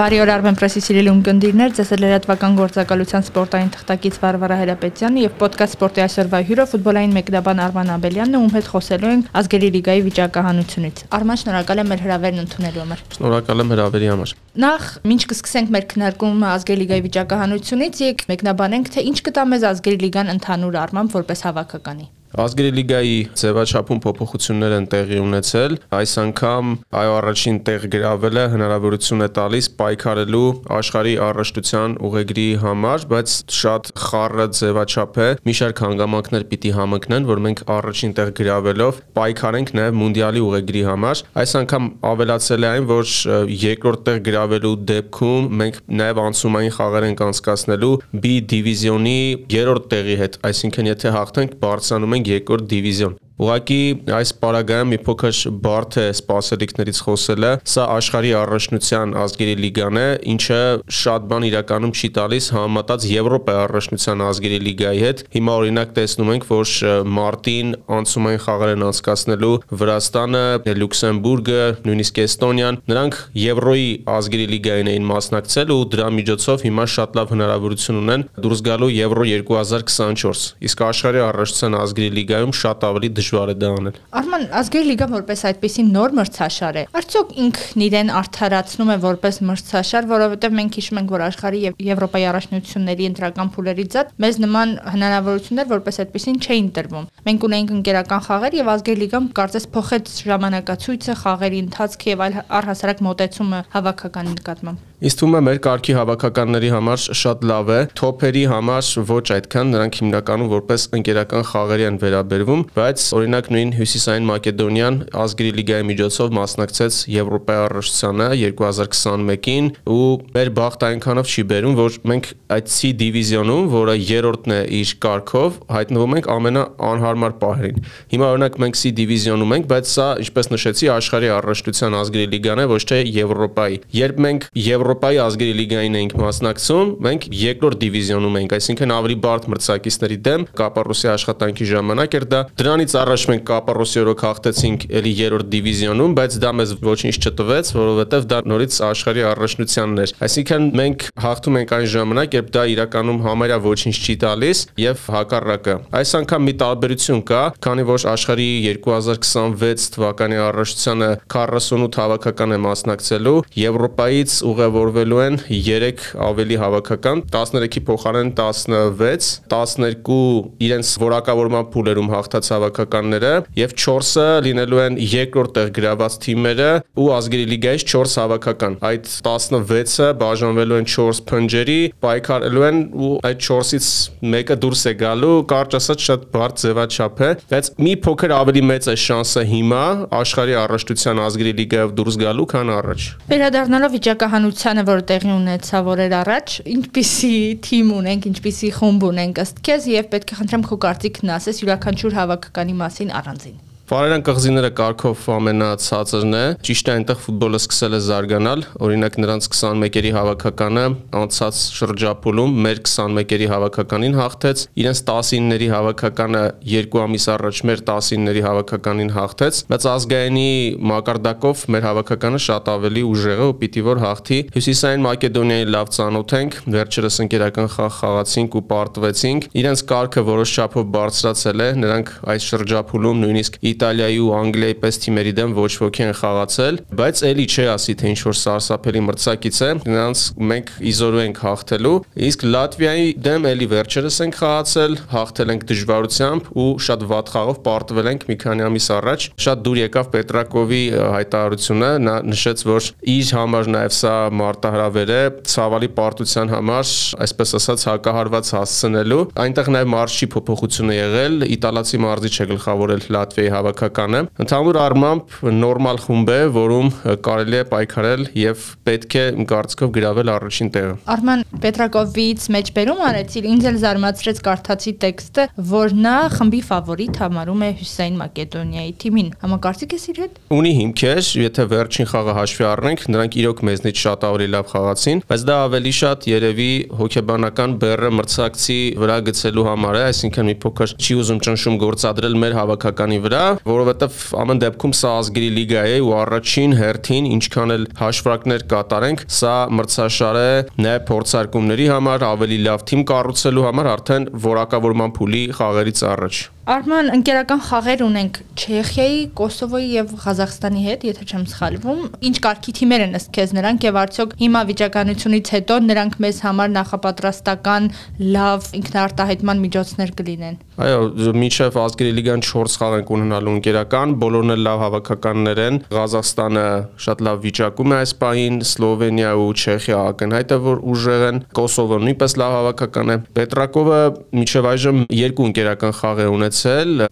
Բարի օր Armen Press-ի սիրելի ունկնդիրներ, ձեզ էլ լրատվական գործակալության սպորտային թղթակից Վարվարա Հրապետյանը եւ ոդկաստ սպորտի այսօրվա հյուրը ֆուտբոլային մեկնաբան Արման Աբելյանն է, ում հետ խոսելու ենք ազգերի լիգայի վիճակահանությունից։ Արման, շնորհակալ եմ մեր հրավերն ընդունելու համար։ Շնորհակալ եմ հրավերի համար։ Նախ, ինչ կսկսենք մեր քննարկումը ազգերի լիգայի վիճակահանությունից, եկ մեկնաբանենք, թե ինչ կտա մեզ ազգերի լիգան ընդհանուր առմամբ որպես հավաքականի։ Ազգերի լիգայի ձևաչափում փոփոխություններ են տեղի ունեցել։ Այս անգամ այո առաջին տեղ գրավելը հնարավորություն է տալիս պայքարելու աշխարհի առաջտության ուղեգրի համար, բայց շատ խառը ձևաչափ է։ Մի շարք հանգամանքներ պիտի համընկնեն, որ մենք առաջին տեղ գրավելով պայքարենք նաև մունդիալի ուղեգրի համար։ Այս անգամ ավելացել է այն, որ երկրորդ տեղ գրավելու դեպքում մենք նաև անցումային խաղեր ենք անցկացնելու B դիվիզիոնի երրորդ տեղի հետ, այսինքն եթե հաղթենք, բարձրանում ենք երկրորդ դիվիզիոն։ Ուղղակի այս պարագայում մի փոքր բարդ է սպասելիքներից խոսելը։ Սա աշխարհի առաջնության ազգերի լիգան է, ինչը շատ բան իրականում չի տալիս համեմատած Եվրոպայի առաջնության ազգերի լիգայի հետ։ Հիմա օրինակ տեսնում ենք, որ մարտին անցումային խաղեր են անցկացնելու Վրաստանը, Լյուքսեմբուրգը, նույնիսկ Էստոնիան։ Նրանք Եվրոյի ազգերի լիգային էին մասնակցել ու դրա միջոցով հիմա շատ լավ հնարավորություն ունեն դուրս գալու Եվրո 2024։ Իսկ աշխարհի առաջնության ազգերի լիգայում շատ ավելի դժ դժվար է դա անել։ Արման ազգերի լիգան որպես այդպեսի նոր մրցաշար է։ Արդյոք ինքն իրեն արդարացնում է որպես մրցաշար, որովհետև մենք հիշում ենք, որ աշխարհի եւ Եվրոպայի առաջնությունների ընտրական փուլերից զատ մեզ նման հնարավորություններ որպես այդպեսին չէին տրվում։ Մենք ունենք ընկերական խաղեր եւ ազգերի լիգան կարծես փոխեց ժամանակացույցը, խաղերի ընթացքը եւ այլ առհասարակ մոտեցումը հավաքականի նկատմամբ։ Իսկ թվում է մեր կարգի հավաքականների համար շատ լավ է, թոփերի համար ոչ այդքան, նրանք հիմնականում որպես ընկերական խաղերի են վերաբերվում, բայց օրինակ նույն Հյուսիսային Մակեդոնիան ազգերի լիգայի միջոցով մասնակցեց Եվրոպայի առաջնությանը 2021-ին ու մեր բախտ այնքանով չի բերում, որ մենք այդ C դիվիզիոնում, որը երրորդն է իր կարգով, հայտնվում ենք ամենաանհարմար պահերին։ Հիմա օրինակ մենք C դիվիզիոնում ենք, բայց սա, ինչպես նշեցի, աշխարհի առաջնության ազգերի լիգան է, ոչ թե Եվրոպայի։ Երբ մենք Եվրոպայի ազգերի լիգային ենք մասնակցում, մենք երկրորդ դիվիզիոնում ենք, այսինքն ավելի բարդ մրցակիցների դեմ Կապարոսի աշխատանքի ժամանակ էր դա։ Դրանից առաջ մենք Կապարոսիորոք հաղթեցինք էլի երրորդ դիվիզիոնում, բայց դա մեզ ոչինչ չտվեց, որովհետև դա նորից աշխարհի առաջնությանն էր։ Այսինքն մենք հաղթում ենք այն ժամանակ, երբ դա իրականում համարյա ոչինչ չի տալիս եւ հակառակը։ Այս անգամ մի տարբերություն կա, քանի որ աշխարհի 2026 թվականի առաջնությանը 48 հավաքական է մասնակցելու, Եվրոպայից ուղևորվելու են 3 ավելի հավաքական, 13-ի փոխարեն 16, 12 իրենց որակավորման փուլերում հաղթած հավաքական հավաքականները եւ 4-ը լինելու են երկրորդ տեղ գրաված թիմերը ու ազգերի լիգայից 4 հավաքական։ Այդ 16-ը բաժանվելու են 4 փնջերի, պայքարելու են ու այդ 4-ից մեկը դուրս է գալու, կարճ ասած շատ բարդ ձևաչափ է, բայց մի փոքր ավելի մեծ է շանսը հիմա աշխարհի առաջնության ազգերի լիգայով դուրս գալու, քան առաջ։ Վերադառնալով վիճակահանությանը, որ տեղի ունեցավ օրեր առաջ, ինչպիսի թիմ ունենք, ինչպիսի խումբ ունենք ըստ քեզ եւ պետք է խնդրեմ քո կարծիքն ասես յուրաքանչյուր հավաքականի մասին առանձին։ Վարերան կղզիները կարգով ամենացածրն է։ Ճիշտ է, այնտեղ ֆուտբոլը սկսել է զարգանալ։ Օրինակ նրանց 21-երի հավաքականը անցած շրջափուլում մեր 21-երի հավաքականին հաղթեց, իրենց 19-ների հավաքականը 2 ամիս առաջ մեր 19-ների հավաքականին հաղթեց, բայց ազգայինի մակարդակով մեր հավաքականը շատ ավելի ուժեղ է ու պիտի որ հաղթի։ Հյուսիսային Մակեդոնիայի լավ ծանոթ ենք, վերջերս ընկերական խաղ խաղացինք ու պարտվեցինք։ Իրենց կարգը որոշ չափով բարձրացել է, նրանք այս շրջափուլում նույնիսկ Իտալիայի ու Անգլիայի պես թիմերի դեմ ոչ ոքի են խաղացել, բայց էլի չի ասի թե ինչ որ սարսափելի մրցակից է, նրանց մենք իզորու ենք հաղթելու, իսկ Լատվիայի դեմ էլի վերջերս ենք խաղացել, հաղթել ենք դժվարությամբ ու շատ վատ խաղով պարտվել ենք մի քանի ամիս առաջ։ Շատ դուր եկավ Պետրակովի հայտարարությունը, նա նշեց, որ իր համար նաև սա մարտահրավեր է ցավալի պարտության համար, այսպես ասած հակահարված հասցնելու։ Այնտեղ նաև մարշի փոփոխություն է եղել, իտալացի մարզիչ է գլխավորել Լատվիայի հավաք հավաքականը։ Ընդհանուր առմամբ նորմալ խումբ է, որում կարելի է պայքարել եւ պետք է կարծիքով գրավել առաջին տեղը։ Արման Պետրակովից մեջբերում արեցի, ինձ էլ զարմացրեց կարդացի տեքստը, որ նա խմբի ֆավորիտ համարում է Հյուսեյն Մակեդոնիայի թիմին։ Համակարծիք ես իր հետ։ Ունի հիմքեր, եթե վերջին խաղը հաշվի առնենք, նրանք իրոք մեզնից շատ ավելի լավ խաղացին, բայց դա ավելի շատ երևի հոգեբանական բեռը մրցակցի վրա գցելու համար է, այսինքն մի փոքր չի ուզում ճնշում գործադրել մեր հավաքականի վրա, որովհետև ամեն դեպքում սա ազգերի լիգա է ու առաջին հերթին ինչքան էլ հաշվարկներ կատարենք, սա մրցաշար է նաև փորձարկումների համար, ավելի լավ թիմ կառուցելու համար արդեն որակավորման փուլի խաղերից առաջ։ Արման ընկերական խաղեր ունենք Չեխիայի, Կոսովոյի եւ Ղազախստանի հետ, եթե չեմ սխալվում։ Ինչ կարգի թիմեր են ըստ քեզ նրանք եւ արդյոք հիմա վիճականությունից հետո նրանք մեզ համար նախապատրաստական լավ ինքնարտահայտման միջոցներ կլինեն։ Այո, միջև ազգերի լիգան 4 խաղ են ունենալու ընկերական, բոլորն էլ լավ հավաքականներ են։ Ղազախստանը շատ լավ վիճակում է այս պահին, Սլովենիա ու Չեխիա ակնհայտ է որ ուժեղ են, Կոսովը նույնպես լավ հավաքական է։ Պետրակովը միջև այժմ երկու ընկերական խաղ է ունեցել,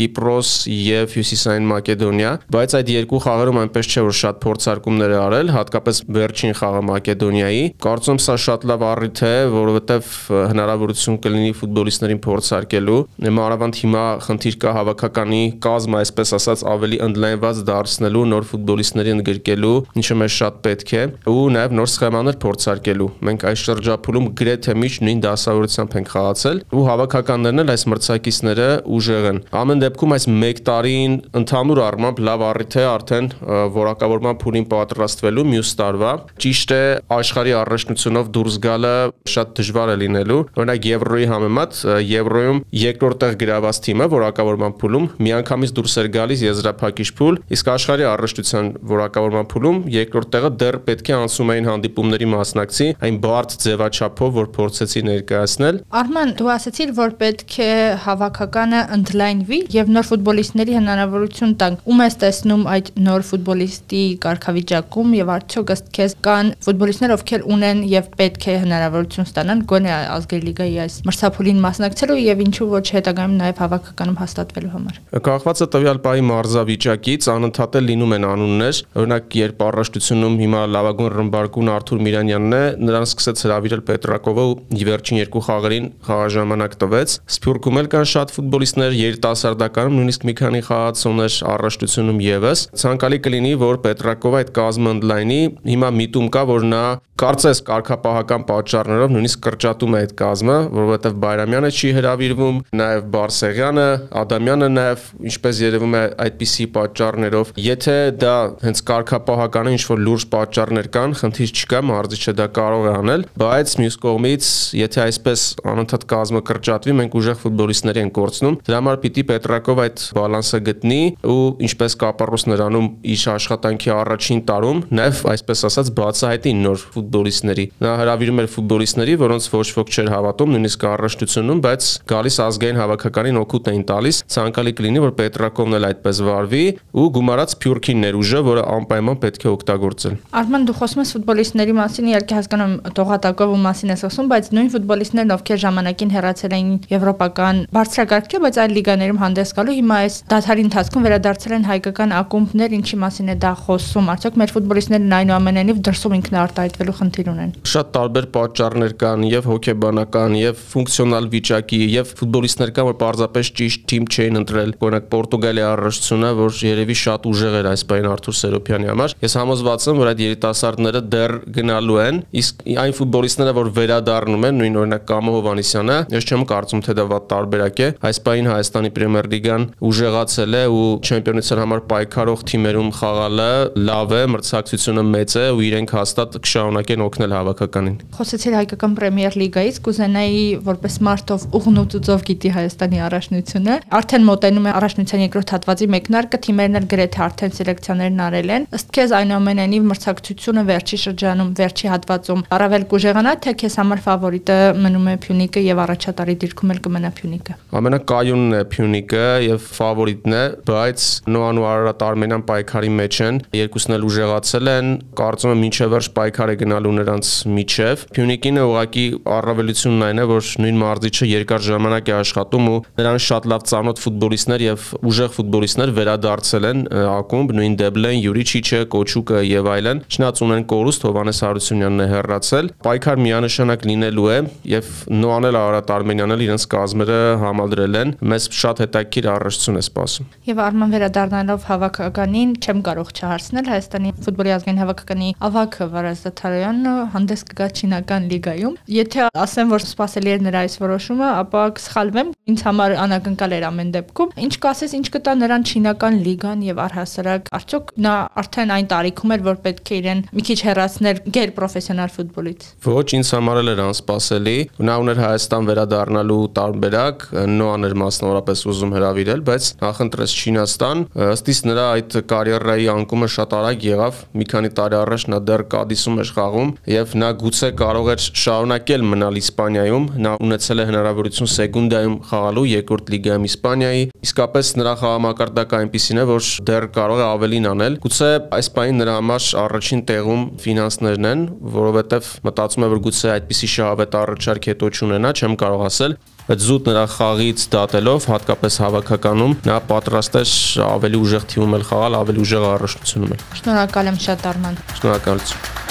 Կիպրոս եւ Հյուսիսային Մակեդոնիա, բայց այդ երկու խաղերում այնպես չէ որ շատ փորձարկումներ է արել, հատկապես վերջին խաղը Մակեդոնիայի։ Կարծում սա շատ լավ առիթ է, որովհետեւ հնարավորություն կլինի ֆուտբոլիստներին փորձարկելու։ Հիմա Մանավանդ հիմա խնդիր կա հավաքականի կազմը, այսպես ասած, ավելի ընդլայնված դարձնելու, նոր ֆուտբոլիստների ընդգրկելու, ինչը մեզ շատ պետք է, ու նաև նոր սխեմաներ փորձարկելու։ Մենք այս շրջափուլում գրեթե միշտ նույն դասավորությամբ ենք խաղացել, ու հավաքականներն էլ այս մրցակիցները ուժեղ են։ Ամեն դեպքում այս 1 տարին ընդհանուր առմամբ լավ առիթ է արդեն որակավորման փուլին պատրաստվելու մյուս տարվա։ Ճիշտ է, աշխարհի առաջնությունով դուրս գալը շատ դժվար է լինելու։ Օրինակ Եվրոյի համեմատ Եվրոյում երկրորդ տեղ գրաված թիմը որակավորման փուլում միանգամից դուրս էր գալիս եզրափակիչ փուլ, իսկ աշխարհի առաջնության որակավորման փուլում երկրորդ տեղը դեռ պետք է անցումային հանդիպումների մասնակցի, այն բարդ ձևաչափով, որ փորձեցի ներկայացնել։ Արման, դու ասացիր, որ պետք է հավաքականը ընդլայնվի եւ նոր ֆուտբոլիստների հնարավորություն տանք։ Ում ես տեսնում այդ նոր ֆուտբոլիստի կարգավիճակում եւ արդյոք ըստ քեզ կան ֆուտբոլիստներ, ովքեր ունեն եւ պետք է հնարավորություն ստանան գոնե ազգերի լիգայի այս մրցափուլին մասնակցելու եւ ինչու ոչ հետագայում նաև հավաքականում հաստատվելու համար։ Կախված է տվյալ պահի մարզավիճակից, անընդհատ լինում են անուններ, օրինակ երբ առաջնությունում հիմա լավագույն ռմբարկուն Արթուր Միրանյանն է, նրան սկսեց հravirել Պետրակովը ու վերջին երկու խաղերին խաղաժամանակ տվեց։ Սփյուռքում էլ կան շատ ֆուտբոլիստներ, երիտասարդականում նույնիսկ մի քանի խաղացողներ առաջնությունում եւս։ Ցանկալի կլինի, որ Պետրակովը այդ կազմը ընդլայնի։ Հիմա միտում կա, որ նա կարծես կարգապահական պատճառներով նույնիսկ կրճատում է այդ կազմը, որովհետև Բայրամյանը չի հravirվում, նաև Բարսեղյանը, Ադամյանը նաև ինչպես երևում է այդպիսի պատճառներով, եթե դա հենց կարգապահականը ինչ որ լուրջ պատճառներ կան, խնդիր չկա, մարզիչը դա կարող է անել, բայց մյուս կողմից, եթե այսպես անընդհատ կազմը կրճատվի, մենք ուժեղ ֆուտբոլիստների ենք կորցնում։ Դրա համար պիտի Պետրակով այդ բալանսը գտնի ու ինչպես Կապարոս նրանում իր աշխատանքի առաջին տարում նաև այսպես ասած բացահայտի նոր ֆուտբոլիստների։ Նա հravirում էր ֆուտբոլիստների, որոնց ոչ ոք չէր հավատում, նույնիսկ առաջնությունում, բայց գալիս ազգային հավաք քաղաքականին օգուտ էին տալիս, ցանկալի կլինի, որ Պետրակովն էլ այդպես վարվի ու գումարած Փյուրքին ներուժը, որը անպայման պետք է օգտագործել։ Արման դու խոսում ես ֆուտբոլիստների մասին, իհարկե հասկանում Տողատակով ու մասին ես ասում, բայց նույն ֆուտբոլիստներն, ովքեր ժամանակին հեռացել էին եվրոպական բարձրակարգ չէ, բայց այլ լիգաներում հանդես գալու, հիմա այս դաթարի ընթացքում վերադարձել են հայկական ակումբներ, ինչի մասին է դա խոսում։ Արդյոք մեր ֆուտբոլիստներն այնուամենայնիվ դրսում ինքնարտահայտվելու խնդիր ունեն։ Շատ տարբեր պատճառներ կան, եւ հոգեբանական, եւ ֆունկցիոնալ վիճակի, եւ ֆուտբոլիստներ կան, որ պարզապես ճիշտ թիմ չէին ընտրել։ Օրինակ Պորտուգալիա առաջությունը, որ երևի շատ ուժեղ էր այս բային Արթուր Սերոփյանի համար։ Ես համոզված եմ, որ այդ երիտասարդները դեռ գնալու են, իսկ այն ֆուտբոլիստները, որ վերադառնում են, նույն օրինակ Կամո Հովանիսյանը, ես չեմ կարծում, թե դա վատ տարբերակ է։ Այս բային Հայաստանի Պրեմիեր լիգան ուժեղացել է ու չեմպիոնության համար պայքարող թիմերում խաղալը լավ է, մրցակցությունը մեծ է ու իրենք հաստատ կշարունակեն օգնել հավաքականին։ Խոսեցիր հայկական Պրեմիեր լիգայից, կուզենայի որպես մարտով ուղնուծուծով գիտի Հայաստան Հայաստանի առաջնությունը։ Արդեն մոտենում է առաջնության երկրորդ հատվածի մեկնարկը, թիմերն էլ գրեթե արդեն սելեկցիաներն արել են։ Ըստ քեզ այնուամենայնիվ մրցակցությունը վերջի շրջանում, վերջի հատվածում առավել կուժեղանա, թե քեզ համար ֆավորիտը մնում է Փյունիկը եւ առաջատարի դիրքում էլ կմնա Փյունիկը։ Ամենակայունն է Փյունիկը եւ ֆավորիտն է, բայց Նոան ու Արարատ Արմենիան պայքարի մեջ են, երկուսն էլ ուժեղացել են, կարծում եմ մինչև վերջ պայքար է գնալու նրանց միջև։ Փյունիկինը ուղղակի առավելությունն այն է, որ նույն մարզիչը երկար ժամանակ է աշխատում ու նրան շատ լավ ծանոթ ֆուտբոլիստներ եւ ուժեղ ֆուտբոլիստներ վերադարձել են ակումբ, նույն Դեբլեն, Յուրիչիչը, Կոչուկը եւ այլն։ Չնայած ունեն կորուստ Հովանես Հարությունյանն է հեռացել։ Պայքար միանշանակ լինելու է եւ Նոանել Արարատ Արմենյանն էլ իրենց կազմերը համալրել են։ Մեզ շատ հետաքրքիր առաջություն է սպասում։ Եվ Արման վերադառնալով հավաքականին չեմ կարող չհարցնել Հայաստանի ֆուտբոլի ազգային հավաքականի ավակը Վարազ Դաթարյանն հանդես կգա Չինական լիգայում։ Եթե ասեմ, որ սպասելի էր նրա այս որոշումը, ապա կսխալվեմ։ Ինձ համար անակնկալ էր ամեն դեպքում։ Ինչ կասես, ինչ կտա նրան Չինական լիգան եւ առհասարակ արդյոք նա արդեն այն տարիքում էր, որ պետք է իրեն մի քիչ հեռացներ գեր պրոֆեսիոնալ ֆուտբոլից։ Ոչ, ինձ համար էլ էր անսպասելի։ Նա ուներ Հայաստան վերադառնալու տարբերակ, նոան էր մասնավոր մասնավորապես ուզում հravirել, բայց նախընտրեց Չինաստան։ Ըստ իս նրա այդ կարիերայի անկումը շատ արագ եղավ։ Մի քանի տարի առաջ նա դեռ Կադիսում էր խաղում եւ նա գուցե կարող էր շարունակել մնալ Իսպանիայում։ Նա ունեցել է հնարավորություն Սեգունդայում խաղալու երկրորդ լիգայում Իսպանիայի։ Իսկապես նրա խաղամակարդակը այնպեսին է, որ դեռ կարող է ավելին անել։ Գուցե այս պահին նրա համար առաջին տեղում ֆինանսներն են, որովհետեւ մտածում է, որ գուցե այդպիսի շահավետ առաջարկ հետո չունենա, չեմ կարող ասել, զուտ նրա խաղից դատելով, հատկապես հավաքականում, նա պատրաստ է ավելի ուժեղ թիմում էլ խաղալ, ավելի ուժեղ առաջնությունում էլ։ Շնորհակալ եմ շատ Արման։ Շնորհակալություն։